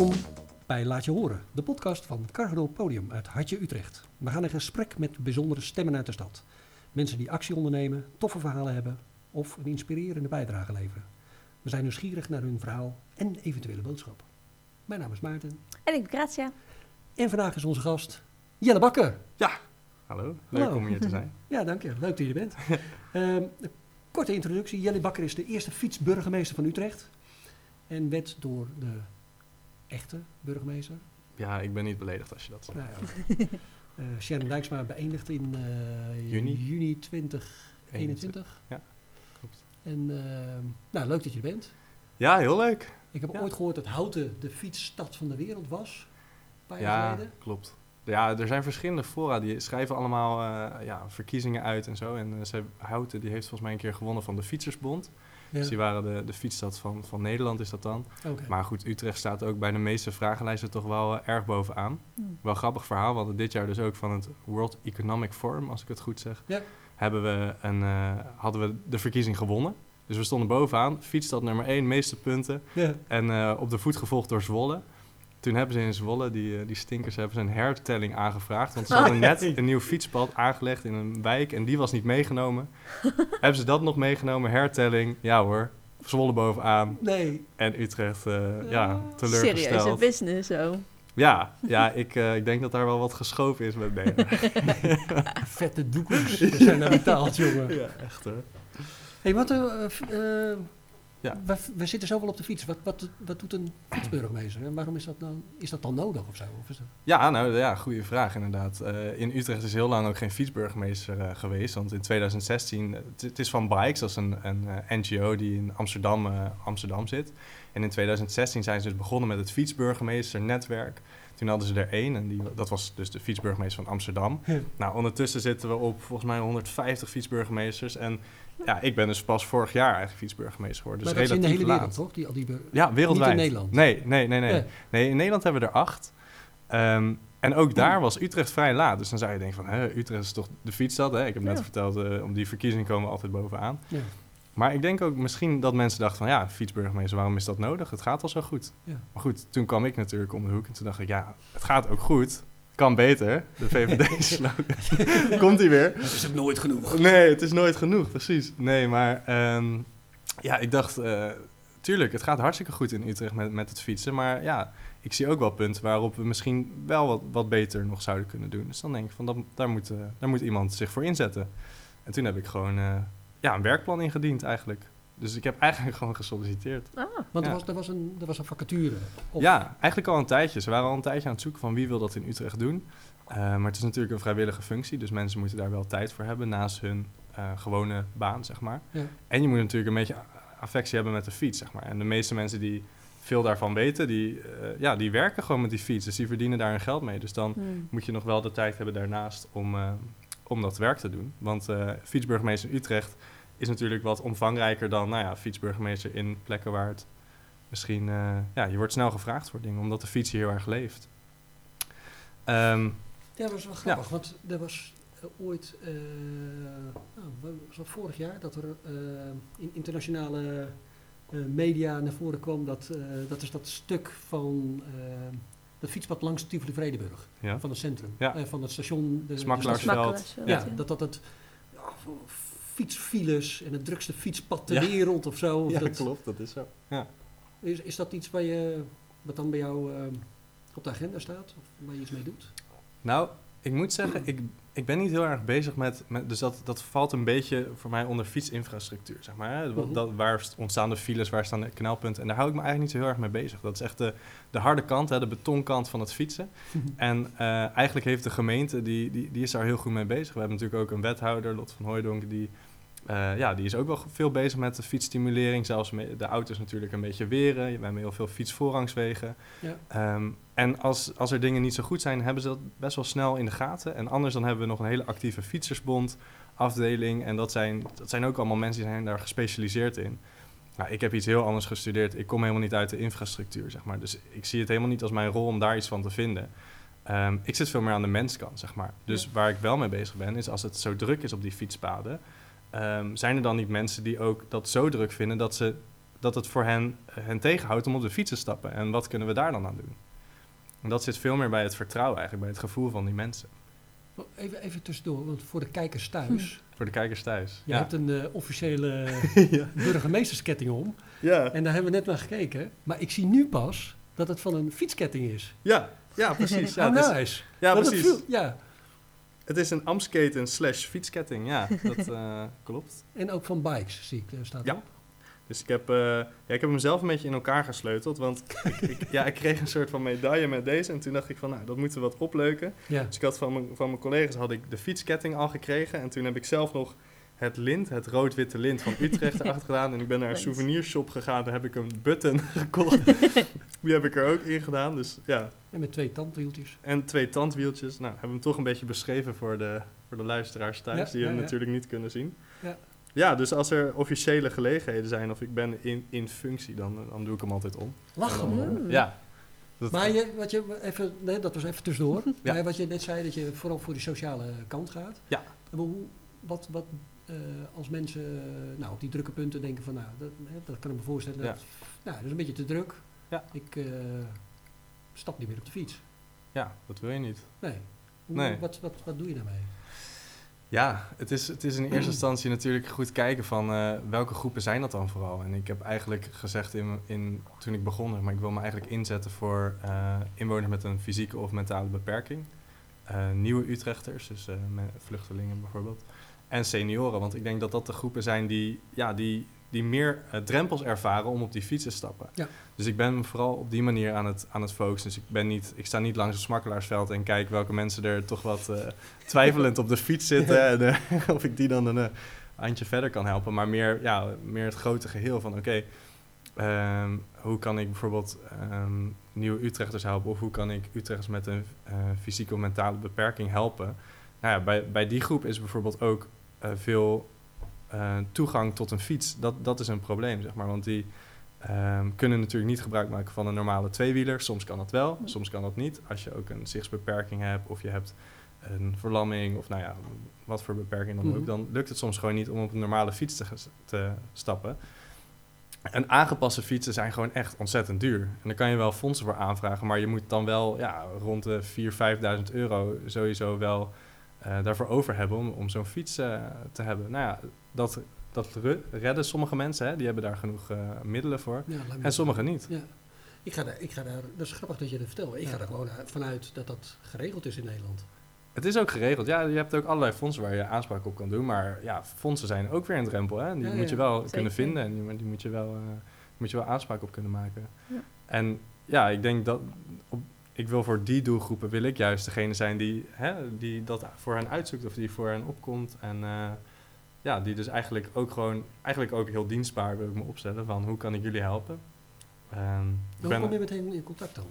Welkom bij Laat Je Horen, de podcast van Cargo Podium uit Hartje Utrecht. We gaan in gesprek met bijzondere stemmen uit de stad. Mensen die actie ondernemen, toffe verhalen hebben of een inspirerende bijdrage leveren. We zijn nieuwsgierig naar hun verhaal en eventuele boodschap. Mijn naam is Maarten En ik ben Gratia. en vandaag is onze gast Jelle Bakker. Hallo, leuk Hallo. om hier te zijn. Ja, dank je. Leuk dat je er bent. Ehm, een korte introductie. Jelle Bakker is de eerste fietsburgemeester van Utrecht. En werd door de echte burgemeester, Ja, ik ben niet beledigd als je dat zegt. nou ja, eh, Sharon Dijksma, beëindigd in eh, Juni. juni 2021. Ja, klopt. En ehm, nou, leuk dat je er bent. Ja, heel leuk. Ik heb Ja. ooit gehoord dat Houten de fietsstad van de wereld was. Een paar jaar Ja, geleden. klopt. Ja, er zijn verschillende fora die schrijven allemaal eh, ja, verkiezingen uit en zo. En ze, Houten die heeft volgens mij een keer gewonnen van de Fietsersbond. Ja. Dus die waren de, de fietsstad van, van Nederland is dat dan. Maar goed, Utrecht staat ook bij de meeste vragenlijsten toch wel eh, erg bovenaan. Wel een grappig verhaal. We hadden dit jaar dus ook van het World Economic Forum, als ik het goed zeg. Ja. Hebben we een, eh, hadden we de verkiezing gewonnen. Dus we stonden bovenaan. Fietsstad nummer 1, meeste punten. Ja. En eh, op de voet gevolgd door Zwolle. Toen hebben ze in Zwolle, die, eh, die stinkers, hebben ze een hertelling aangevraagd. Want ze hadden net een nieuw fietspad aangelegd in een wijk en die was niet meegenomen. hebben ze dat nog meegenomen, hertelling? Ja hoor, Zwolle bovenaan Nee, en Utrecht, eh, ja, Oh, Serieuze teleurgesteld. business zo. Ja, ja ik, eh, ik denk dat daar wel wat geschoven is met benen. vette doekers. Dat zijn nou betaald, jongen. ja, echt hoor. hey, wat, Ja. we, we zitten zoveel op de fiets. Wat, wat, wat doet een fietsburgemeester? En waarom is dat, dan, is dat dan nodig of zo? Of is dat... Ja, nou ja, goede vraag inderdaad. Eh, in Utrecht is heel lang ook geen fietsburgemeester eh, geweest. Want in 2016, eh, het, is van Bikes, dat is een, een NGO die in Amsterdam, Amsterdam zit. En in 2016 zijn ze dus begonnen met het fietsburgemeesternetwerk. Toen hadden ze er één en die, dat was dus de fietsburgemeester van Amsterdam. Ja. Nou, ondertussen zitten we op volgens mij 150 fietsburgemeesters. En ja, ik ben dus pas vorig jaar eigenlijk fietsburgemeester geworden. Dus maar dat is in de hele wereld, toch? Die, al die Ja, wereldwijd. Niet in Nederland? Nee, nee, nee, nee. Nee, in Nederland hebben we er acht. Ehm, en ook daar was Utrecht vrij laat. Dus dan zou je denken van, hè, Utrecht is toch de fietsstad, hè? Ik heb net Ja. verteld, eh, om die verkiezing komen we altijd bovenaan. Ja. Maar ik denk ook misschien dat mensen dachten van, ja, fietsburgemeester, waarom is dat nodig? Het gaat al zo goed. Ja. Maar goed, toen kwam ik natuurlijk om de hoek en toen dacht ik, ja, het gaat ook goed. Kan beter. De VVD-slogan. Komt hij weer. Dat is ook nooit genoeg. Nee, het is nooit genoeg, precies. Nee, maar ehm, ja, ik dacht, eh, tuurlijk, het gaat hartstikke goed in Utrecht met, met het fietsen. Maar ja, ik zie ook wel punten waarop we misschien wel wat, wat beter nog zouden kunnen doen. Dus dan denk ik van, dat, daar, moet, eh, daar moet iemand zich voor inzetten. En toen heb ik gewoon eh, ja, een werkplan ingediend eigenlijk. Dus ik heb eigenlijk gewoon gesolliciteerd. Ah, Want er, was, er, was een, er was een vacature. Of- Ja, eigenlijk al een tijdje. Ze waren al een tijdje aan het zoeken van wie wil dat in Utrecht doen. Eh, maar het is natuurlijk een vrijwillige functie, dus mensen moeten daar wel tijd voor hebben naast hun eh, gewone baan, zeg maar. Ja. En je moet natuurlijk een beetje affectie hebben met de fiets, zeg maar. En de meeste mensen die veel daarvan weten, die, eh, ja, die werken gewoon met die fiets. Dus die verdienen daar hun geld mee. Dus dan hmm. moet je nog wel de tijd hebben daarnaast om, eh, om dat werk te doen. Want eh fietsburgemeester in Utrecht is natuurlijk wat omvangrijker dan nou ja, fietsburgemeester in plekken waar het misschien... eh, ja, je wordt snel gevraagd voor dingen, omdat de fiets hier heel erg leeft. Ehm, Ja, dat was wel grappig, want er was eh, ooit, nou, wat was dat vorig jaar, dat er in internationale media naar voren kwam dat, dat is dat stuk van dat fietspad langs Tivoli Vredenburg, ja. van het centrum, Ja. eh, van het station. De, de station- Smakkelaarsveld, Ja, ja. dat dat het ja, fietsfiles en het drukste fietspad ter Ja. wereld of zo. Of dat, klopt, dat is zo. Ja. is, is dat iets waar je, wat dan bij jou eh, op de agenda staat, of waar je iets mee doet? Nou, ik moet zeggen, ik, ik ben niet heel erg bezig met... met dus dat, dat valt een beetje voor mij onder fietsinfrastructuur, zeg maar. Hè? Mhm. dat, waar ontstaan de files, waar staan de knelpunten? En daar hou ik me eigenlijk niet zo heel erg mee bezig. Dat is echt de, de harde kant, hè, de betonkant van het fietsen. En eh, eigenlijk heeft de gemeente, die, die, die is daar heel goed mee bezig. We hebben natuurlijk ook een wethouder, Lot van Hooijdonk, die, eh, ja, die is ook wel veel bezig met de fietsstimulering. Zelfs de auto's natuurlijk een beetje weren. We hebben heel veel fietsvoorrangswegen. Ja. Ehm, en als, als er dingen niet zo goed zijn, hebben ze dat best wel snel in de gaten. En anders dan hebben we nog een hele actieve fietsersbond afdeling. En dat zijn, dat zijn ook allemaal mensen die zijn daar gespecialiseerd in. Nou, ik heb iets heel anders gestudeerd. Ik kom helemaal niet uit de infrastructuur, zeg maar. Dus ik zie het helemaal niet als mijn rol om daar iets van te vinden. Ehm, ik zit veel meer aan de menskant, zeg maar. Dus Ja. waar ik wel mee bezig ben, is als het zo druk is op die fietspaden... ehm, zijn er dan niet mensen die ook dat zo druk vinden dat ze dat het voor hen, hen tegenhoudt om op de fiets te stappen. En wat kunnen we daar dan aan doen? En dat zit veel meer bij het vertrouwen eigenlijk, bij het gevoel van die mensen. Even, even tussendoor, want voor de kijkers thuis. Voor de kijkers thuis. Je hebt een eh, officiële ja. burgemeestersketting om. Ja. En daar hebben we net naar gekeken. Maar ik zie nu pas dat het van een fietsketting is. Ja. ja, precies. Ja, oh, nice. ja Dat precies. ja, Het is een amsketen slash fietsketting, ja, dat eh, klopt. en ook van bikes zie ik, eh, staat Ja. erop. Dus ik heb, eh, ja, ik heb hem zelf een beetje in elkaar gesleuteld, want ik, ik, ja, ik kreeg een soort van medaille met deze. En toen dacht ik van, nou, dat moeten we wat opleuken. Ja. Dus ik had van mijn, van mijn collega's had ik de fietsketting al gekregen. En toen heb ik zelf nog het lint, het rood-witte lint van Utrecht erachter gedaan. En ik ben naar een souvenirshop gegaan, daar heb ik een button gekocht. Die heb ik er ook in gedaan, dus ja. En met twee tandwieltjes. En twee tandwieltjes. Nou, hebben we hem toch een beetje beschreven voor de, voor de luisteraars thuis, Ja, die ja, hem ja. natuurlijk niet kunnen zien. Ja. Ja, dus als er officiële gelegenheden zijn of ik ben in, in functie, dan, dan doe ik hem altijd om. Lachen En dan, Mm. Ja. Dat- Maar je, wat je even, nee, dat was even tussendoor. Ja. Maar wat je net zei, dat je vooral voor die sociale kant gaat. Ja. Hoe, wat, wat eh, als mensen eh, nou, op die drukke punten denken van, nou, dat, dat kan ik me voorstellen. Ja. Dat, nou, dat is een beetje te druk. Ja. Ik eh, stap niet meer op de fiets. ja, dat wil je niet. Nee. Hoe, Nee. Wat, wat, wat doe je daarmee? Ja, het is, het is in eerste instantie natuurlijk goed kijken van welke groepen zijn dat dan vooral. En ik heb eigenlijk gezegd in, in, toen ik begon, maar ik wil me eigenlijk inzetten voor inwoners met een fysieke of mentale beperking. Nieuwe Utrechters, dus vluchtelingen bijvoorbeeld. En senioren, want ik denk dat dat de groepen zijn die, ja, die, die meer eh, drempels ervaren om op die fiets te stappen. Ja. Dus ik ben vooral op die manier aan het, aan het focussen. Dus ik, ben niet, ik sta niet langs het smakkelaarsveld en kijk welke mensen er toch wat eh, twijfelend op de fiets zitten. En eh, of ik die dan een handje verder kan helpen. Maar meer, ja, meer het grote geheel van oké, ehm, hoe kan ik bijvoorbeeld ehm, nieuwe Utrechters helpen? Of hoe kan ik Utrechters met een eh, fysieke of mentale beperking helpen? Nou ja, bij, bij die groep is bijvoorbeeld ook eh, veel eh, toegang tot een fiets. Dat, dat is een probleem, zeg maar. Want die ehm, kunnen natuurlijk niet gebruik maken van een normale tweewieler. Soms kan dat wel, soms kan dat niet. Als je ook een zichtsbeperking hebt of je hebt een verlamming of nou ja, wat voor beperking dan Mhm. ook, dan lukt het soms gewoon niet om op een normale fiets te, te stappen. En aangepaste fietsen zijn gewoon echt ontzettend duur. En daar kan je wel fondsen voor aanvragen, maar je moet dan wel ja, rond de 4.000, 5.000 euro sowieso wel daarvoor over hebben om, om zo'n fiets eh, te hebben. Nou ja, dat, dat re- redden sommige mensen, hè, die hebben daar genoeg eh, middelen voor. Ja, En sommigen niet. Ja. Ik ga, daar, ik ga daar, dat is grappig dat je dat vertelt. Ik Ja. ga er gewoon uit- vanuit dat dat geregeld is in Nederland. Het is ook geregeld. Ja, je hebt ook allerlei fondsen waar je aanspraak op kan doen. Maar ja, fondsen zijn ook weer een drempel. Hè? Die Ja, moet ja. je wel Zeker. kunnen vinden en die, die moet, je wel, eh, moet je wel aanspraak op kunnen maken. Ja. En ja, ik denk dat... Op, ik wil voor die doelgroepen wil ik juist degene zijn die, hè, die dat voor hen uitzoekt of die voor hen opkomt. En eh, ja, die dus eigenlijk ook gewoon, eigenlijk ook heel dienstbaar wil ik me opstellen van hoe kan ik jullie helpen. Ik Hoe kom je meteen in contact dan?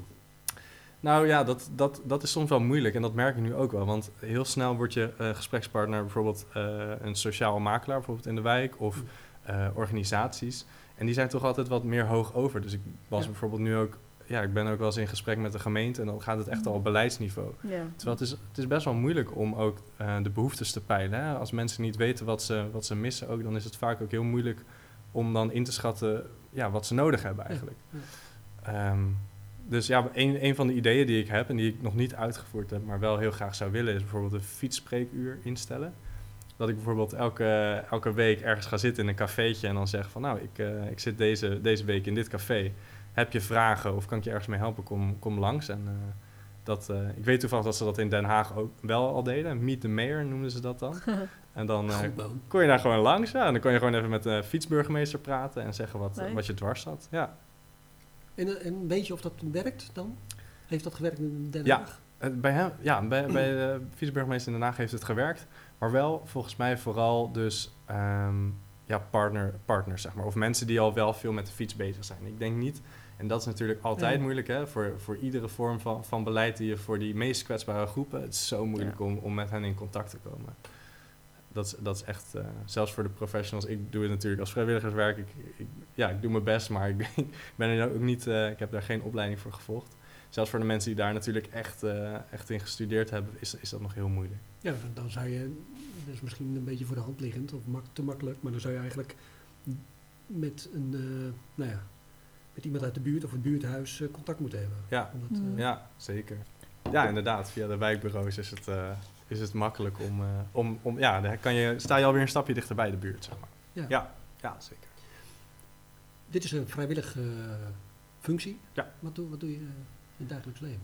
nou ja, dat, dat, dat is soms wel moeilijk en dat merk ik nu ook wel. Want heel snel word je eh, gesprekspartner, bijvoorbeeld eh, een sociaal makelaar, bijvoorbeeld in de wijk, of eh, organisaties. En die zijn toch altijd wat meer hoog over. Dus ik was Ja. bijvoorbeeld nu ook, ja, ik ben ook wel eens in gesprek met de gemeente en dan gaat het echt al op beleidsniveau. Ja. Terwijl het is, het is best wel moeilijk om ook eh, de behoeftes te peilen. Hè? Als mensen niet weten wat ze, wat ze missen, ook, dan is het vaak ook heel moeilijk om dan in te schatten ja, wat ze nodig hebben eigenlijk. Ja, Ehm, dus ja, een, een van de ideeën die ik heb en die ik nog niet uitgevoerd heb, maar wel heel graag zou willen, is bijvoorbeeld een fietsspreekuur instellen. Dat ik bijvoorbeeld elke, elke week ergens ga zitten in een cafeetje en dan zeg van nou, ik, eh, ik zit deze, deze week in dit café. Heb je vragen of kan ik je ergens mee helpen? Kom, kom langs. En, eh, dat, eh, ik weet toevallig dat ze dat in Den Haag ook wel al deden. Meet the Mayor noemden ze dat dan. En dan eh, man. kon je daar gewoon langs. Ja, en dan kon je gewoon even met de fietsburgemeester praten en zeggen wat, wat je dwars zat. Ja. En, en weet je of dat werkt dan? Heeft dat gewerkt in Den Ja. Haag? Eh, Bij hem, ja, bij, bij de viceburgemeester in Den Haag heeft het gewerkt. Maar wel volgens mij vooral dus ehm, ja, partner, partners, zeg maar. Of mensen die al wel veel met de fiets bezig zijn. Ik denk niet, en dat is natuurlijk altijd Ja. moeilijk hè, voor, voor iedere vorm van, van beleid die je voor die meest kwetsbare groepen. Het is zo moeilijk Ja. om, om met hen in contact te komen. Dat is, dat is echt, eh, zelfs voor de professionals, ik doe het natuurlijk als vrijwilligerswerk. Ik, ik, ja, ik doe mijn best, maar ik ben, ik ben er ook niet, eh, ik heb daar geen opleiding voor gevolgd zelfs voor de mensen die daar natuurlijk echt, eh, echt in gestudeerd hebben, is, is dat nog heel moeilijk. Ja, dan zou je, dat is misschien een beetje voor de hand liggend of mak, te makkelijk, maar dan zou je eigenlijk met, een, eh, nou ja, met iemand uit de buurt of het buurthuis eh, contact moeten hebben. Ja. Omdat, eh, Mm. Ja, zeker. Ja, inderdaad. Via de wijkbureaus is het, eh, is het makkelijk om, eh, om, om... Ja, dan kan je, sta je alweer een stapje dichter bij de buurt, zeg maar. Ja. Ja, ja zeker. Dit is een vrijwillige functie. Ja. Wat doe, wat doe je eh, in het dagelijks leven?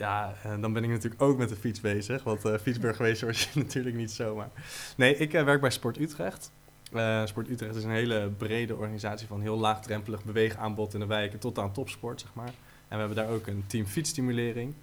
Ja, en dan ben ik natuurlijk ook met de fiets bezig. Want eh fietsburgemeester word je natuurlijk niet zomaar. Nee, ik eh, werk bij Sport Utrecht. Eh, Sport Utrecht is een hele brede organisatie van heel laagdrempelig beweegaanbod in de wijken tot aan topsport, zeg maar. En we hebben daar ook een team fietsstimulering.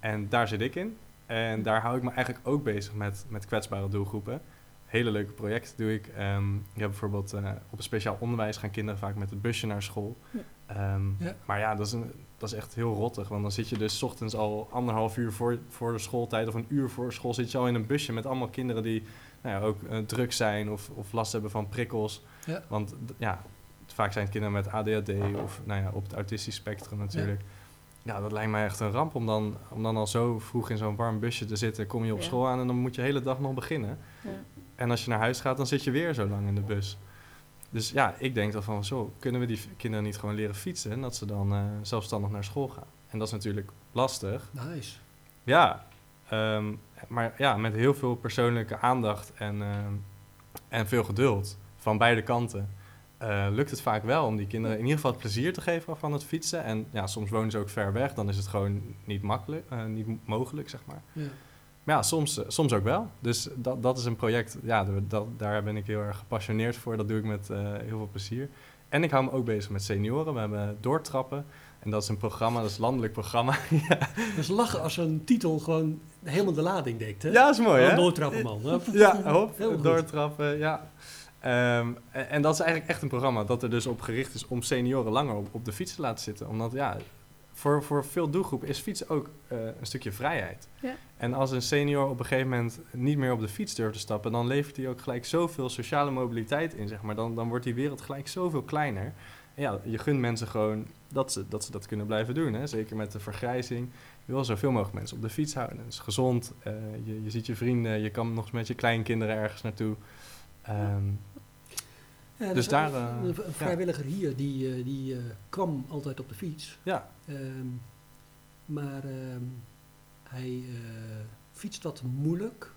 En daar zit ik in. En daar hou ik me eigenlijk ook bezig met, met kwetsbare doelgroepen. Hele leuke projecten doe ik. Ehm ik heb bijvoorbeeld eh, op een speciaal onderwijs gaan kinderen vaak met het busje naar school. Ja. Ehm, Ja. Maar ja, dat is, een, dat is echt heel rottig. Want dan zit je dus 's ochtends al anderhalf uur voor, voor de schooltijd of een uur voor school zit je al in een busje met allemaal kinderen die nou ja, ook eh, druk zijn of, of last hebben van prikkels. Ja. Want ja, vaak zijn het kinderen met ADHD of nou ja, op het autistisch spectrum natuurlijk. Ja. dat lijkt mij echt een ramp om dan, om dan al zo vroeg in zo'n warm busje te zitten. Kom je op Ja. school aan en dan moet je de hele dag nog beginnen. Ja. En als je naar huis gaat, dan zit je weer zo lang in de bus. Dus ja, ik denk dan van zo, kunnen we die kinderen niet gewoon leren fietsen en dat ze dan eh, zelfstandig naar school gaan? En dat is natuurlijk lastig. Nice. Ja, ehm, maar ja, met heel veel persoonlijke aandacht en, ehm, en veel geduld van beide kanten. eh, lukt het vaak wel om die kinderen in ieder geval het plezier te geven van het fietsen. En ja, soms wonen ze ook ver weg, dan is het gewoon niet, makkelijk, eh, niet mogelijk, zeg maar. Ja. Maar ja, soms, eh, soms ook wel. Dus dat, dat is een project, ja, dat, daar ben ik heel erg gepassioneerd voor. Dat doe ik met eh, heel veel plezier. En ik hou me ook bezig met senioren. We hebben doortrappen. En dat is een programma, dat is een landelijk programma. ja. Dus lachen als een titel gewoon helemaal de lading dekt, hè? ja, is mooi, Gewoon hè? doortrappen, man. Ja, hop, doortrappen, ja. Ehm, en, en dat is eigenlijk echt een programma dat er dus op gericht is om senioren langer op, op de fiets te laten zitten. Omdat ja, voor, voor veel doelgroepen is fietsen ook eh, een stukje vrijheid. Ja. En als een senior op een gegeven moment niet meer op de fiets durft te stappen, dan levert hij ook gelijk zoveel sociale mobiliteit in, zeg maar. Dan, dan wordt die wereld gelijk zoveel kleiner. En ja, je gunt mensen gewoon dat ze dat, ze dat kunnen blijven doen, hè. Zeker met de vergrijzing. Je wil zoveel mogelijk mensen op de fiets houden. Het is gezond, eh, je, je ziet je vrienden, je kan nog eens met je kleinkinderen ergens naartoe. Ehm, Ja, Dus dus daar, Een, eh, een ja. vrijwilliger hier, die, eh, die eh, kwam altijd op de fiets. ja, Ehm, maar ehm, hij fietst wat moeilijk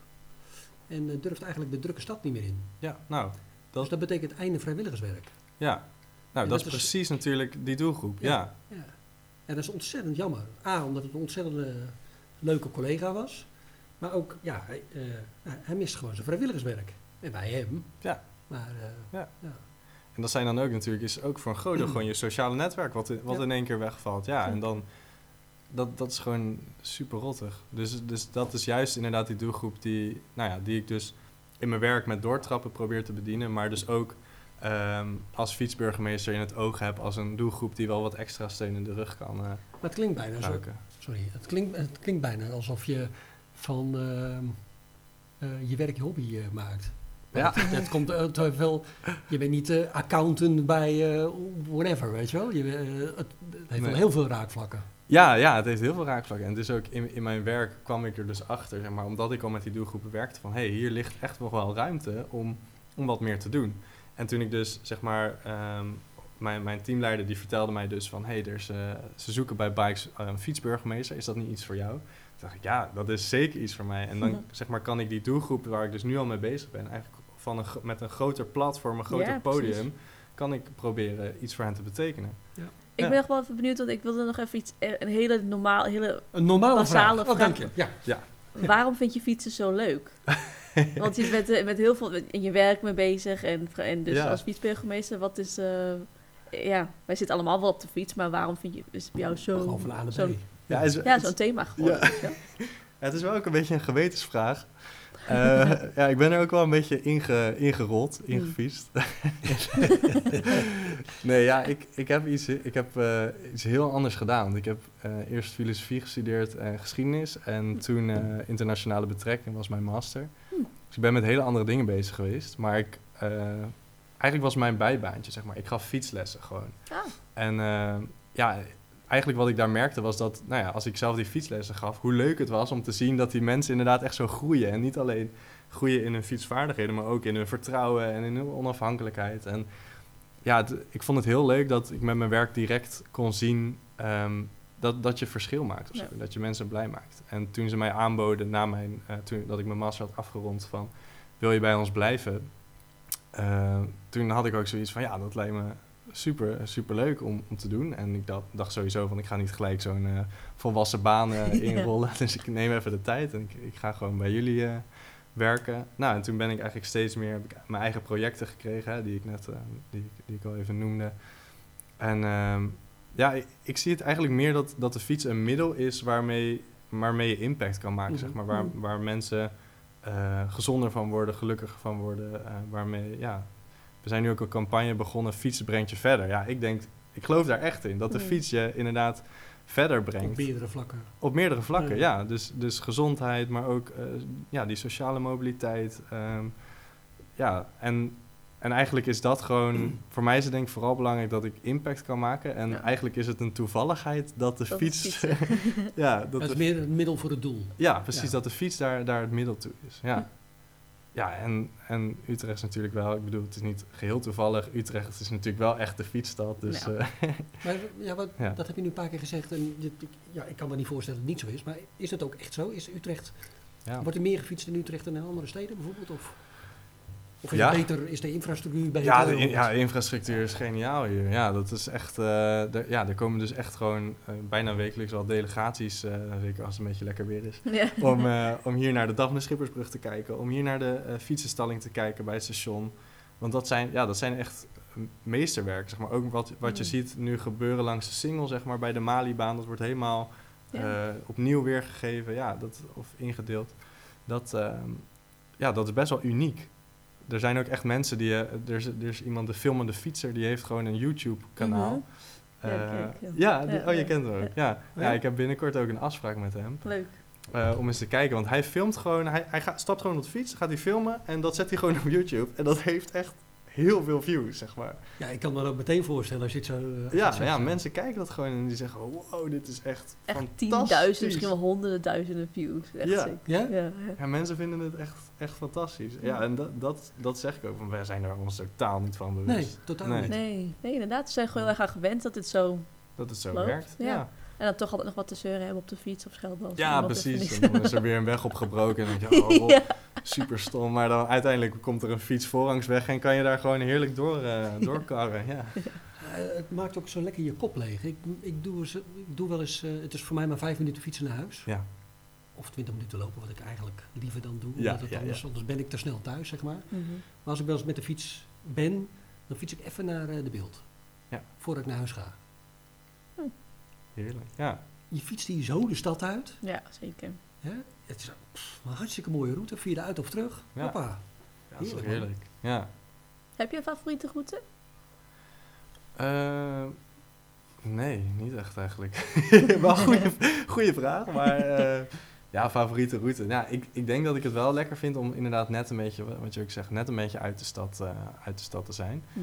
en durft eigenlijk de drukke stad niet meer in. ja, nou, Dat- Dus dat betekent einde vrijwilligerswerk. ja. Nou, En dat is precies natuurlijk die doelgroep, Ja. ja. En dat is ontzettend jammer. A, omdat het een ontzettend leuke collega was. Maar ook, ja, hij, hij- hij mist gewoon zijn vrijwilligerswerk. En wij hem. Ja. Maar eh, Ja. ja. En dat zijn dan ook natuurlijk, is ook voor een deel gewoon je sociale netwerk, wat, in, wat Ja. in één keer wegvalt. Ja, en dan, dat, dat is gewoon super rottig. Dus, dus dat is juist inderdaad die doelgroep die, nou ja, die ik dus in mijn werk met doortrappen probeer te bedienen, maar dus ook ehm, als fietsburgemeester in het oog heb als een doelgroep die wel wat extra steun in de rug kan eh Maar het klinkt bijna zo. Sorry, het klinkt, het klinkt bijna alsof je van ehm, eh, je werk je hobby maakt. Ja. Het komt eh, te veel. Je bent niet eh, accountant bij eh, whatever, weet je wel. Je, eh, het, heeft wel heel veel raakvlakken. Ja, ja, het heeft heel veel raakvlakken. En dus ook in, in mijn werk kwam ik er dus achter, zeg maar, omdat ik al met die doelgroepen werkte, van hé, hey, hier ligt echt nog wel ruimte om, om wat meer te doen. En toen ik dus, zeg maar, ehm, mijn, mijn teamleider die vertelde mij dus van, hé, hey, eh, ze zoeken bij Bikes eh, een fietsburgemeester, is dat niet iets voor jou? Toen dacht ik, ja, dat is zeker iets voor mij. En dan, zeg maar, kan ik die doelgroep waar ik dus nu al mee bezig ben, eigenlijk van een, met een groter platform, een groter Ja, precies. podium, kan ik proberen iets voor hen te betekenen. Ik Ja. ben nog wel even benieuwd, want ik wilde nog even iets, eh, een hele normaal, hele, Een normale Basale vraag. Oh, vraag. dank je. Ja. waarom vind je fietsen zo leuk? Want je bent er met heel veel in je werk mee bezig en, en dus Ja. als fietsburgemeester, wat is, eh, ja, wij zitten allemaal wel op de fiets, maar waarom vind je, is het bij jou zo, Gewoon van zo'n, Ja, is, ja, zo'n thema geworden? Ja. Ja, het is wel ook een beetje een gewetensvraag. Eh, ja, ik ben er ook wel een beetje inge, ingerold, Hmm. ingefietst. nee, ja, ik, ik heb, iets, ik heb eh, iets heel anders gedaan. Want ik heb eh, eerst filosofie gestudeerd en geschiedenis. En toen eh, internationale betrekking was mijn master. Hmm. Dus ik ben met hele andere dingen bezig geweest. Maar ik, eigenlijk was mijn bijbaantje, zeg maar. Ik gaf fietslessen gewoon. Ah. En ja, eigenlijk wat ik daar merkte was dat, nou ja, als ik zelf die fietslessen gaf, hoe leuk het was om te zien dat die mensen inderdaad echt zo groeien. En niet alleen groeien in hun fietsvaardigheden, maar ook in hun vertrouwen en in hun onafhankelijkheid. En ja, het- ik vond het heel leuk dat ik met mijn werk direct kon zien ehm, dat, dat je verschil maakt. Of Ja. zo, dat je mensen blij maakt. En toen ze mij aanboden, na mijn, eh, toen, dat ik mijn master had afgerond, van wil je bij ons blijven? Eh, toen had ik ook zoiets van ja, dat lijkt me super, super leuk om, om te doen. En ik dacht, dacht sowieso van ik ga niet gelijk zo'n eh, volwassen baan eh, Ja. inrollen. Dus ik neem even de tijd en ik, ik ga gewoon bij jullie eh, werken. Nou, en toen ben ik eigenlijk steeds meer heb ik mijn eigen projecten gekregen, hè, die ik net die, die ik al even noemde. En ehm, ja, ik, ik zie het eigenlijk meer dat, dat de fiets een middel is waarmee, waarmee je impact kan maken, zeg maar. Waar, waar mensen gezonder van worden, gelukkiger van worden. waarmee, ja, we zijn nu ook een campagne begonnen, fietsen brengt je verder. Ja, ik denk, ik geloof daar echt in, dat de Mhm. fiets je inderdaad verder brengt. Op meerdere vlakken. Op meerdere vlakken, Ja. ja. Dus, dus gezondheid, maar ook eh, ja, die sociale mobiliteit. ehm, ja, en, en eigenlijk is dat gewoon... Voor mij is het denk ik vooral belangrijk dat ik impact kan maken. En Ja. eigenlijk is het een toevalligheid dat de Dat fiets... ja, dat Het is meer een middel voor het doel. ja, precies. Ja. Dat de fiets daar, daar het middel toe is. Ja, Ja. en, en Utrecht is natuurlijk wel... Ik bedoel, het is niet geheel toevallig. Utrecht is natuurlijk wel echt de fietsstad. Dus Ja. eh, Maar ja, wat, Ja. dat heb je nu een paar keer gezegd. En dit- ik, ja, ik kan me niet voorstellen dat het niet zo is. Maar is het ook echt zo? Is Utrecht, ja. wordt er meer gefietst in Utrecht dan in andere steden bijvoorbeeld? Of, of is, Ja. het beter, is de infrastructuur beter? Ja, de, in- ja, de infrastructuur is geniaal hier. Ja, dat is echt. eh, er- ja, er komen dus echt gewoon eh, bijna wekelijks wel delegaties, eh, zeker als het een beetje lekker weer is, Ja. om, eh, om hier naar de Daphne Schippersbrug te kijken, om hier naar de eh, fietsenstalling te kijken bij het station. Want dat zijn, ja, dat zijn echt eh, meesterwerk, zeg maar. Ook wat, wat je Mm. ziet nu gebeuren langs de Singel, zeg maar, bij de Malibaan. Dat wordt helemaal Ja. eh, opnieuw weergegeven, ja, dat, of ingedeeld. Dat, ehm, ja, dat is best wel uniek. Er zijn ook echt mensen die... eh, er, is, er is iemand, de filmende fietser, die heeft gewoon een YouTube-kanaal. Mhm. Ja, ik, ja. ja, die- Ja, oh, je kent hem ook. Ja. Ja. Ja? ik heb binnenkort ook een afspraak met hem. Leuk. eh, om eens te kijken, want hij filmt gewoon... Hij, hij gaat, stapt gewoon op de fiets, gaat hij filmen... en dat zet hij gewoon op YouTube. En dat heeft echt heel veel views, zeg maar. Ja, ik kan me dat ook meteen voorstellen als je het zo... eh, Ja, ja, mensen kijken dat gewoon en die zeggen... wow, dit is echt Echt fantastisch. tienduizend, misschien wel honderden duizenden views. Echt Ja. Ja? Ja, ja. Ja, mensen vinden het echt, echt fantastisch. Ja, Ja. en dat, dat, dat zeg ik ook, want wij zijn daar ons totaal niet van bewust. Nee, totaal Nee. niet. Nee, nee, inderdaad. Ze zijn gewoon heel erg aan gewend dat het zo... Dat het zo Loopt, werkt. ja. Ja, En dan toch altijd nog wat te zeuren hebben op de fiets of schelden. als ja precies. dan is er weer een weg opgebroken en dan denk je, oh, Rob, ja. Super stom. Maar dan uiteindelijk komt er een fiets voorrangsweg en kan je daar gewoon heerlijk door, eh, doorkarren. Ja. Eh, het maakt ook zo lekker je kop leeg. Ik, ik, doe, eens- ik doe wel eens... eh, het is voor mij maar vijf minuten fietsen naar huis. Ja. Of twintig minuten lopen, wat ik eigenlijk liever dan doe. Ja, omdat het ja, anders, ja. anders ben ik te snel thuis, zeg maar. Mhm. Maar als ik wel eens met de fiets ben, dan fiets ik even naar eh, de beeld. Ja. Voordat ik naar huis ga. Heerlijk. Ja. Je fietst hier zo de stad uit. ja, zeker. Hè? Het is pff, een hartstikke mooie route. Via de uit of terug. Ja. Hoppa. ja, dat is Heerlijk. Ja. Heb je een favoriete route? Eh, nee, niet echt eigenlijk. wel een goede, goede vraag, maar eh, ja, favoriete route. Ja, ik, ik denk dat ik het wel lekker vind om inderdaad net een beetje, wat je ook zegt, net een beetje uit de stad, eh, uit de stad te zijn. Hm.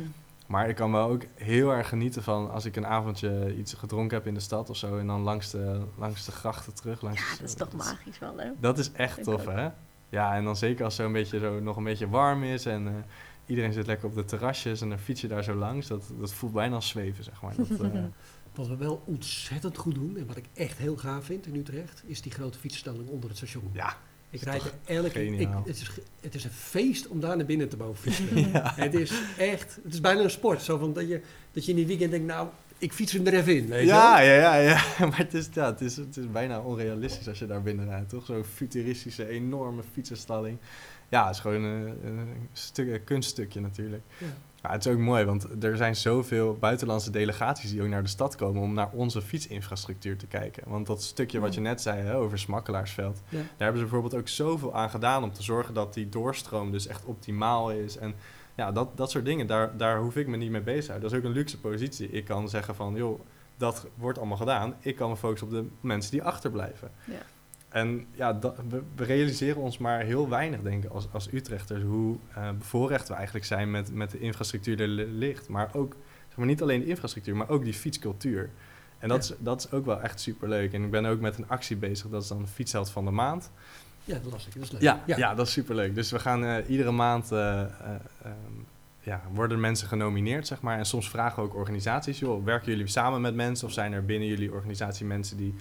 Maar ik kan wel ook heel erg genieten van als ik een avondje iets gedronken heb in de stad of zo en dan langs de, langs de grachten terug. Langs Ja, de- dat is toch magisch wel, hè? Dat is echt Ik tof, ook. hè? Ja, en dan zeker als het zo een beetje zo nog een beetje warm is en eh, iedereen zit lekker op de terrasjes en dan fiets je daar zo langs. Dat, dat voelt bijna als zweven, zeg maar. Dat, eh, Wat we wel ontzettend goed doen, en wat ik echt heel gaaf vind in Utrecht, is die grote fietsstelling onder het station. ja, ik rijd er elke keer. geniaal. Het is, het is een feest om daar naar binnen te mogen fietsen. ja. Het is echt, het is bijna een sport. Zo van dat, je, dat je in die weekend denkt, nou, ik fiets hem er even in. Weet Ja, ja, ja, ja. Maar het is, ja, het, is, het is bijna onrealistisch als je daar binnen rijdt, toch? Zo'n futuristische, enorme fietsenstalling. Ja, het is gewoon een, een, stuk, een kunststukje natuurlijk. Ja. Maar het is ook mooi, want er zijn zoveel buitenlandse delegaties die ook naar de stad komen om naar onze fietsinfrastructuur te kijken. Want dat stukje wat je net zei hè, over Smakkelaarsveld, Ja. daar hebben ze bijvoorbeeld ook zoveel aan gedaan om te zorgen dat die doorstroom dus echt optimaal is. En ja, dat, dat soort dingen, daar, daar hoef ik me niet mee bezig te houden. Dat is ook een luxe positie. Ik kan zeggen van, joh, dat wordt allemaal gedaan. Ik kan me focussen op de mensen die achterblijven. Ja. En ja, dat, we, we realiseren ons maar heel weinig, denk ik, als, als Utrechters, hoe eh, bevoorrecht we eigenlijk zijn met, met de infrastructuur die er li- ligt. Maar ook, zeg maar, niet alleen de infrastructuur, maar ook die fietscultuur. En dat, Ja. is, dat is ook wel echt superleuk. En ik ben ook met een actie bezig, dat is dan Fietsheld van de Maand. ja, dat las ik. Dat is leuk. Ja, ja. dat is superleuk. Dus we gaan eh, iedere maand eh, eh, ehm, ja, worden mensen genomineerd, zeg maar. En soms vragen ook organisaties, joh, werken jullie samen met mensen of zijn er binnen jullie organisatie mensen die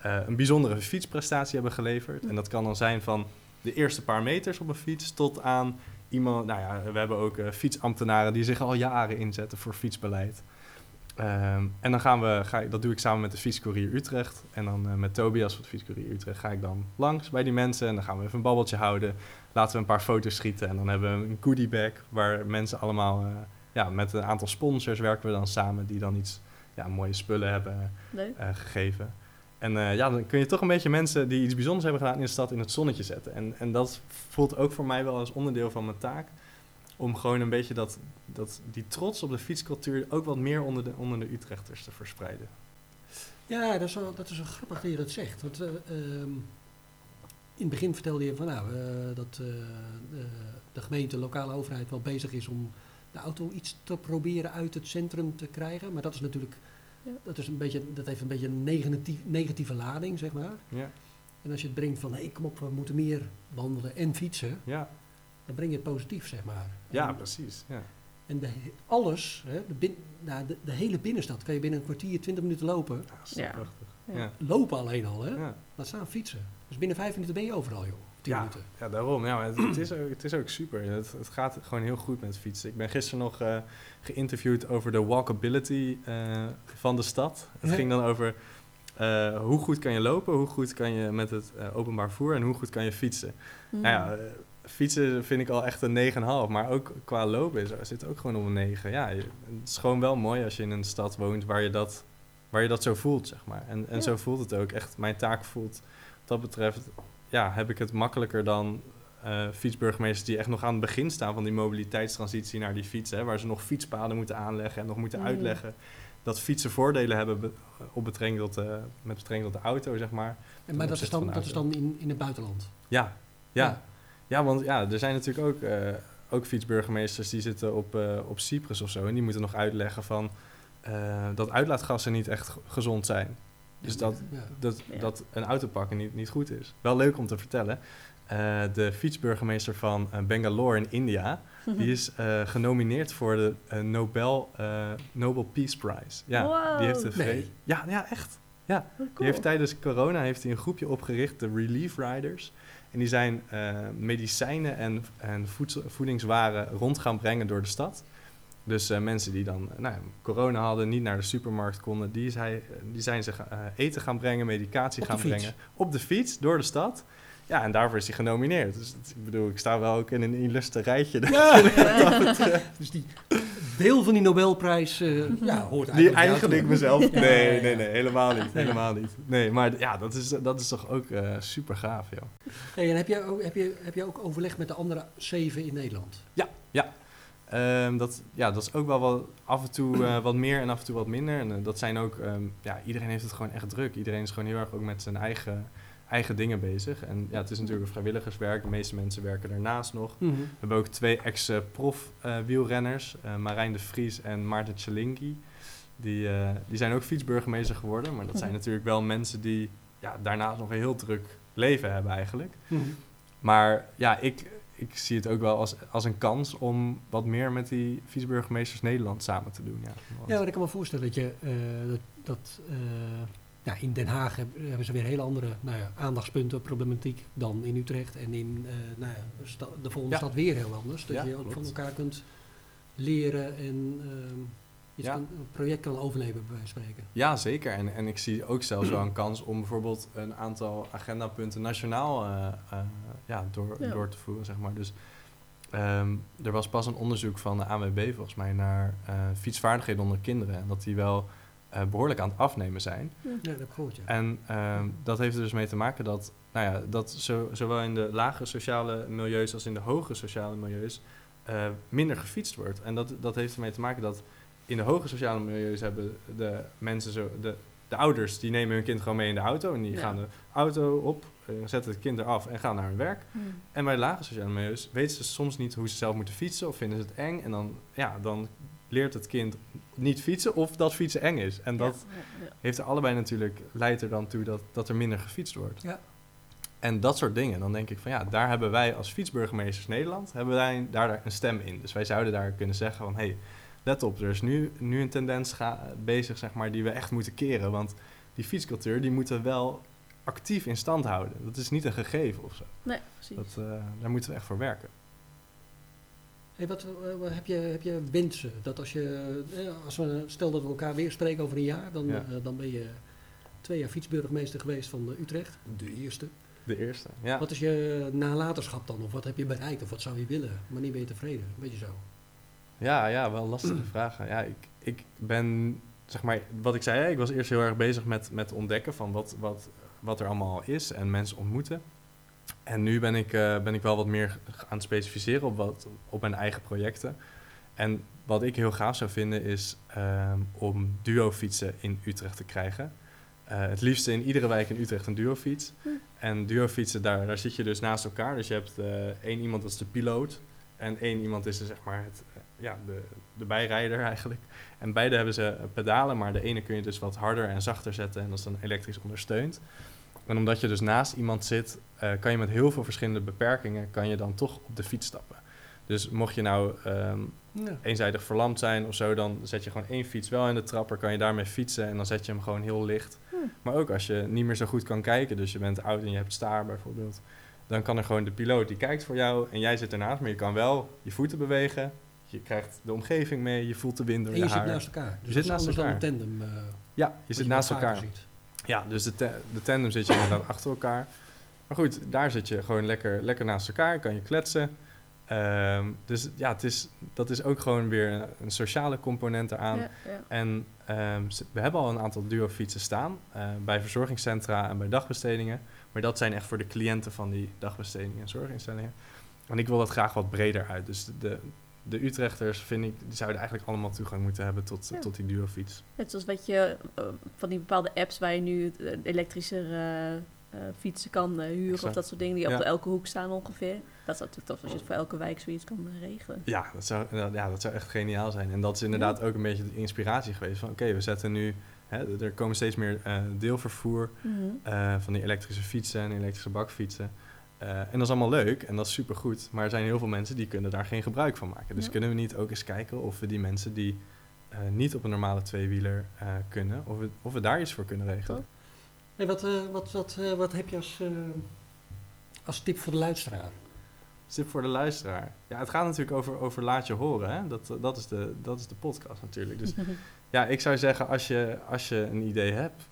eh, een bijzondere fietsprestatie hebben geleverd? En dat kan dan zijn van de eerste paar meters op een fiets tot aan iemand, nou ja, we hebben ook eh, fietsambtenaren die zich al jaren inzetten voor fietsbeleid. Ehm, en dan gaan we, ga dat doe ik samen met de Fietscourier Utrecht. En dan eh, met Tobias van de Fietscourier Utrecht ga ik dan langs bij die mensen. En dan gaan we even een babbeltje houden. Laten we een paar foto's schieten. En dan hebben we een goodie bag waar mensen allemaal... ja, met een aantal sponsors werken we dan samen die dan iets ja, mooie spullen hebben gegeven. En eh, ja, dan kun je toch een beetje mensen die iets bijzonders hebben gedaan in de stad in het zonnetje zetten. En, en dat voelt ook voor mij wel als onderdeel van mijn taak. Om gewoon een beetje dat, dat, die trots op de fietscultuur ook wat meer onder de, onder de Utrechters te verspreiden. Ja, dat is, wel, dat is wel grappig dat je dat zegt. Want eh, ehm, in het begin vertelde je van nou, eh, dat de gemeente, de lokale overheid wel bezig is om de auto iets te proberen uit het centrum te krijgen. Maar dat is natuurlijk, Ja. dat, is een beetje, dat heeft een beetje een negatief, negatieve lading, zeg maar. Ja, En als je het brengt van hé, kom op, we moeten meer wandelen en fietsen, ja, dan breng je het positief, zeg maar. ja En- precies. Ja. En de, alles, hè, de, bin, nou, de, de hele binnenstad, kan je binnen een kwartier, twintig minuten lopen. Ja, dat is Ja. prachtig. Ja. Ja. Lopen alleen al, hè? Ja. Laat staan fietsen. Dus binnen vijf minuten ben je overal, joh. Ja, minuten. ja, daarom. Ja, het, het, is ook, het is ook super. Het, het gaat gewoon heel goed met fietsen. Ik ben gisteren nog eh, geïnterviewd over de walkability eh, van de stad. Het Ja. ging dan over eh, hoe goed kan je lopen, hoe goed kan je met het openbaar vervoer en hoe goed kan je fietsen. Mm. Nou ja, fietsen vind ik al echt een 9,5, maar ook qua lopen is, zit ook gewoon op een 9. Ja, je- het is gewoon wel mooi als je in een stad woont waar je dat, waar je dat zo voelt, zeg maar. En, en Ja. zo voelt het ook. Echt, mijn taak voelt, wat dat betreft, ja, heb ik het makkelijker dan eh, fietsburgemeesters die echt nog aan het begin staan van die mobiliteitstransitie naar die fietsen, waar ze nog fietspaden moeten aanleggen en nog moeten Mm. uitleggen dat fietsen voordelen hebben be- op betrekking tot, eh, met betrekking tot de auto, zeg maar. En, maar dat is dan, dat is dan in, in het buitenland. Ja, ja. Ja. ja. want ja, er zijn natuurlijk ook, eh, ook fietsburgemeesters die zitten op, op Cyprus of zo. En die moeten nog uitleggen van dat uitlaatgassen niet echt gezond zijn. Dus dat, Ja. dat, Ja. dat een auto pakken niet, niet goed is. Wel leuk om te vertellen. Eh, de fietsburgemeester van eh, Bangalore in India, die is eh, genomineerd voor de Nobel, eh, Nobel Peace Prize. Ja, Wow. die heeft de Nee. Ja, ja, echt. Wat Die cool. heeft tijdens corona heeft hij een groepje opgericht, de Relief Riders. En die zijn eh, medicijnen en, en voedsel, voedingswaren rond gaan brengen door de stad. Dus eh, mensen die dan eh, nou, corona hadden, niet naar de supermarkt konden, die, zei, die zijn ze eh, eten gaan brengen, medicatie Op gaan brengen. Op de fiets, door de stad. Ja, en daarvoor is hij genomineerd. Dus ik bedoel, ik sta wel ook in een illustre rijtje. Dus die deel van die Nobelprijs eh, ja, hoort eigenlijk Die bij jou eigen ik toe. mezelf. Nee, nee, nee, helemaal niet. Helemaal niet. Nee, maar ja, dat is, dat is toch ook eh, super gaaf, joh. Hey, en heb jij, ook, heb, je, heb jij ook overleg met de andere zeven in Nederland? Ja, ja. Ehm, dat, ja, dat is ook wel wat, af en toe eh, wat meer en af en toe wat minder. En eh, dat zijn ook, ehm, ja, iedereen heeft het gewoon echt druk. Iedereen is gewoon heel erg ook met zijn eigen, eigen dingen bezig. En ja, het is natuurlijk een vrijwilligerswerk. De meeste mensen werken daarnaast nog. We hebben ook twee ex-prof eh, wielrenners, eh, Marijn de Vries en Maarten Tjelinki. Die, die zijn ook fietsburgemeester geworden. Maar dat zijn natuurlijk wel mensen die ja, daarnaast nog een heel druk leven hebben eigenlijk. Mhm. Maar ja, ik, ik zie het ook wel als, als een kans om wat meer met die viceburgemeesters Nederland samen te doen. Ja, Want- Ja, maar ik kan me voorstellen dat je eh, dat, dat eh, ja, in Den Haag heb- hebben ze weer hele andere nou ja, aandachtspunten, problematiek dan in Utrecht. En in eh, nou ja, de volgende Ja. stad weer heel anders. Dat Ja, je ook van elkaar kunt leren en ehm, iets Ja. kan- een project kan overleven, bij wijze van spreken. Ja, zeker. En, en ik zie ook zelfs wel een kans om bijvoorbeeld een aantal agendapunten nationaal eh, eh, ja, door, Ja. door te voeren, zeg maar. Dus ehm, er was pas een onderzoek van de ANWB volgens mij naar eh, fietsvaardigheden onder kinderen. En dat die wel eh, behoorlijk aan het afnemen zijn. Ja, dat heb ik gehoord, ja. En ehm, dat heeft er dus mee te maken dat, nou ja, dat zo, zowel in de lage sociale milieus als in de hoge sociale milieus eh, minder gefietst wordt. En dat, dat heeft ermee te maken dat in de hoge sociale milieus hebben de mensen zo, de, de ouders die nemen hun kind gewoon mee in de auto en die Ja. gaan de auto op, eh, zetten het kind eraf en gaan naar hun werk. Mm. En bij de lage sociale milieus weten ze soms niet hoe ze zelf moeten fietsen of vinden ze het eng. En dan, ja, dan leert het kind niet fietsen of dat fietsen eng is. En dat Ja, ja, ja. heeft er allebei natuurlijk, leidt er dan toe dat, dat er minder gefietst wordt. Ja. En dat soort dingen. Dan denk ik van ja, daar hebben wij als fietsburgemeesters Nederland, hebben wij daar een stem in. Dus wij zouden daar kunnen zeggen van hé, hey, let op, er is nu, nu een tendens ga, bezig zeg maar, die we echt moeten keren. Want die fietscultuur die moeten we wel actief in stand houden. Dat is niet een gegeven of zo. Nee, precies. Dat, uh, daar moeten we echt voor werken. Hey, wat, wat, heb, je, heb je wensen? Dat als je, als we, stel dat we elkaar weer spreken over een jaar, dan, ja. uh, dan ben je twee jaar fietsburgemeester geweest van Utrecht, de eerste. De eerste, ja. Wat is je nalatenschap dan? Of wat heb je bereikt? Of wat zou je willen? Wanneer ben je tevreden? Een beetje zo. Ja, ja, wel lastige vragen. Ja, ik, ik ben, zeg maar, wat ik zei, ik was eerst heel erg bezig met, met ontdekken van wat, wat, wat er allemaal is en mensen ontmoeten. En nu ben ik, uh, ben ik wel wat meer aan het specificeren op, wat, op mijn eigen projecten. En wat ik heel gaaf zou vinden is um, om duo-fietsen in Utrecht te krijgen. Uh, het liefst in iedere wijk in Utrecht een duo-fiets. Hm. En duo-fietsen, daar, daar zit je dus naast elkaar. Dus je hebt uh, één iemand dat is de piloot. En één iemand is er, zeg maar het, ja, de, de bijrijder eigenlijk. En beide hebben ze pedalen, maar de ene kun je dus wat harder en zachter zetten. En dat is dan elektrisch ondersteund. En omdat je dus naast iemand zit, uh, kan je met heel veel verschillende beperkingen, kan je dan toch op de fiets stappen. Dus mocht je nou um, ja. eenzijdig verlamd zijn of zo, dan zet je gewoon één fiets wel in de trapper, kan je daarmee fietsen en dan zet je hem gewoon heel licht. Hm. Maar ook als je niet meer zo goed kan kijken, dus je bent oud en je hebt staar bijvoorbeeld, dan kan er gewoon de piloot die kijkt voor jou en jij zit ernaast, maar je kan wel je voeten bewegen, je krijgt de omgeving mee, je voelt de wind door en je, je zit naast elkaar. Dus je zit naast elkaar. een tandem. Uh, ja, je zit naast elkaar. Ziet. Ja, dus de, te de tandem zit je inderdaad achter elkaar. Maar goed, daar zit je gewoon lekker, lekker naast elkaar, kan je kletsen. Um, dus ja, het is, dat is ook gewoon weer een, een sociale component eraan. Ja, ja. En um, we hebben al een aantal duo-fietsen staan uh, bij verzorgingscentra en bij dagbestedingen. Maar dat zijn echt voor de cliënten van die dagbestedingen en zorginstellingen. En ik wil dat graag wat breder uit. Dus de, de Utrechters, vind ik, die zouden eigenlijk allemaal toegang moeten hebben tot, ja. tot die duo-fiets. Net zoals wat je uh, van die bepaalde apps waar je nu elektrische uh, uh, fietsen kan huren exact. of dat soort dingen die ja. op elke hoek staan ongeveer. Dat is natuurlijk tof als je het voor elke wijk zoiets kan regelen. Ja, dat zou, ja, dat zou echt geniaal zijn. En dat is inderdaad ja. ook een beetje de inspiratie geweest van oké, okay, we zetten nu, hè, er komen steeds meer deelvervoer mm -hmm. van die elektrische fietsen en elektrische bakfietsen. Uh, en dat is allemaal leuk en dat is supergoed. Maar er zijn heel veel mensen die kunnen daar geen gebruik van maken. Dus ja. kunnen we niet ook eens kijken of we die mensen die uh, niet op een normale tweewieler uh, kunnen, of we, of we daar iets voor kunnen regelen. Hey, wat, wat, wat, wat heb je als, als tip voor de luisteraar? Tip voor de luisteraar. Ja, het gaat natuurlijk over, over laat je horen. Hè? Dat, dat, is de, dat is de podcast natuurlijk. Dus ja, ik zou zeggen, als je, als je een idee hebt,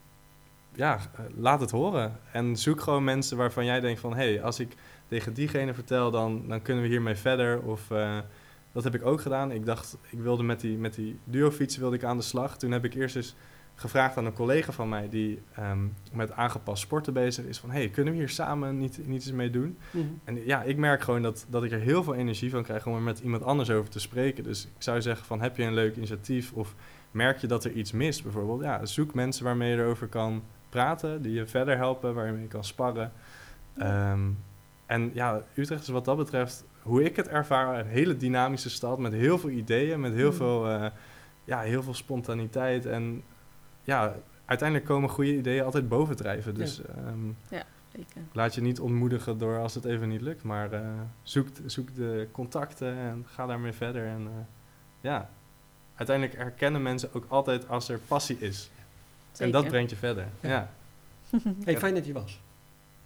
ja, laat het horen. En zoek gewoon mensen waarvan jij denkt van... hé, hey, als ik tegen diegene vertel, dan, dan kunnen we hiermee verder. Of uh, dat heb ik ook gedaan. Ik dacht, ik wilde met die, met die duofietsen wilde ik aan de slag. Toen heb ik eerst eens gevraagd aan een collega van mij... die um, met aangepast sporten bezig is van... hé, hey, kunnen we hier samen niet, niet eens mee doen? Mm -hmm. En ja, ik merk gewoon dat, dat ik er heel veel energie van krijg... om er met iemand anders over te spreken. Dus ik zou zeggen van, heb je een leuk initiatief... of merk je dat er iets mist bijvoorbeeld... ja, zoek mensen waarmee je erover kan praten, die je verder helpen, waar je kan sparren. Um, en ja, Utrecht is wat dat betreft, hoe ik het ervaar, een hele dynamische stad met heel veel ideeën, met heel, mm. veel, uh, ja, heel veel spontaniteit. En ja, uiteindelijk komen goede ideeën altijd bovendrijven. Dus ja. Um, ja, zeker. laat je niet ontmoedigen door als het even niet lukt, maar uh, zoek, zoek de contacten en ga daarmee verder. En uh, ja, uiteindelijk herkennen mensen ook altijd als er passie is. Zeker. En dat brengt je verder. Ja. ja. hey, fijn dat je was.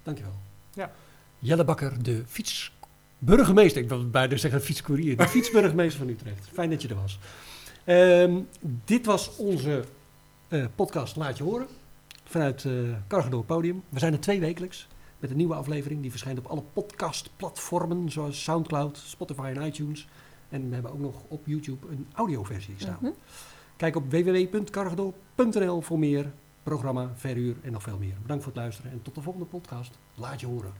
Dankjewel. Ja. Jelle Bakker, de fietsburgemeester. Ik wil bijna zeggen fietscourier. De fietsburgemeester van Utrecht. Fijn dat je er was. Um, dit was onze uh, podcast Laat je horen. Vanuit uh, Cargo Podium. We zijn er twee wekelijks. Met een nieuwe aflevering. Die verschijnt op alle podcastplatformen. Zoals Soundcloud, Spotify en iTunes. En we hebben ook nog op YouTube een audioversie staan. Mm -hmm. Kijk op www.cargado.nl voor meer programma, verhuur en nog veel meer. Bedankt voor het luisteren en tot de volgende podcast. Laat je horen.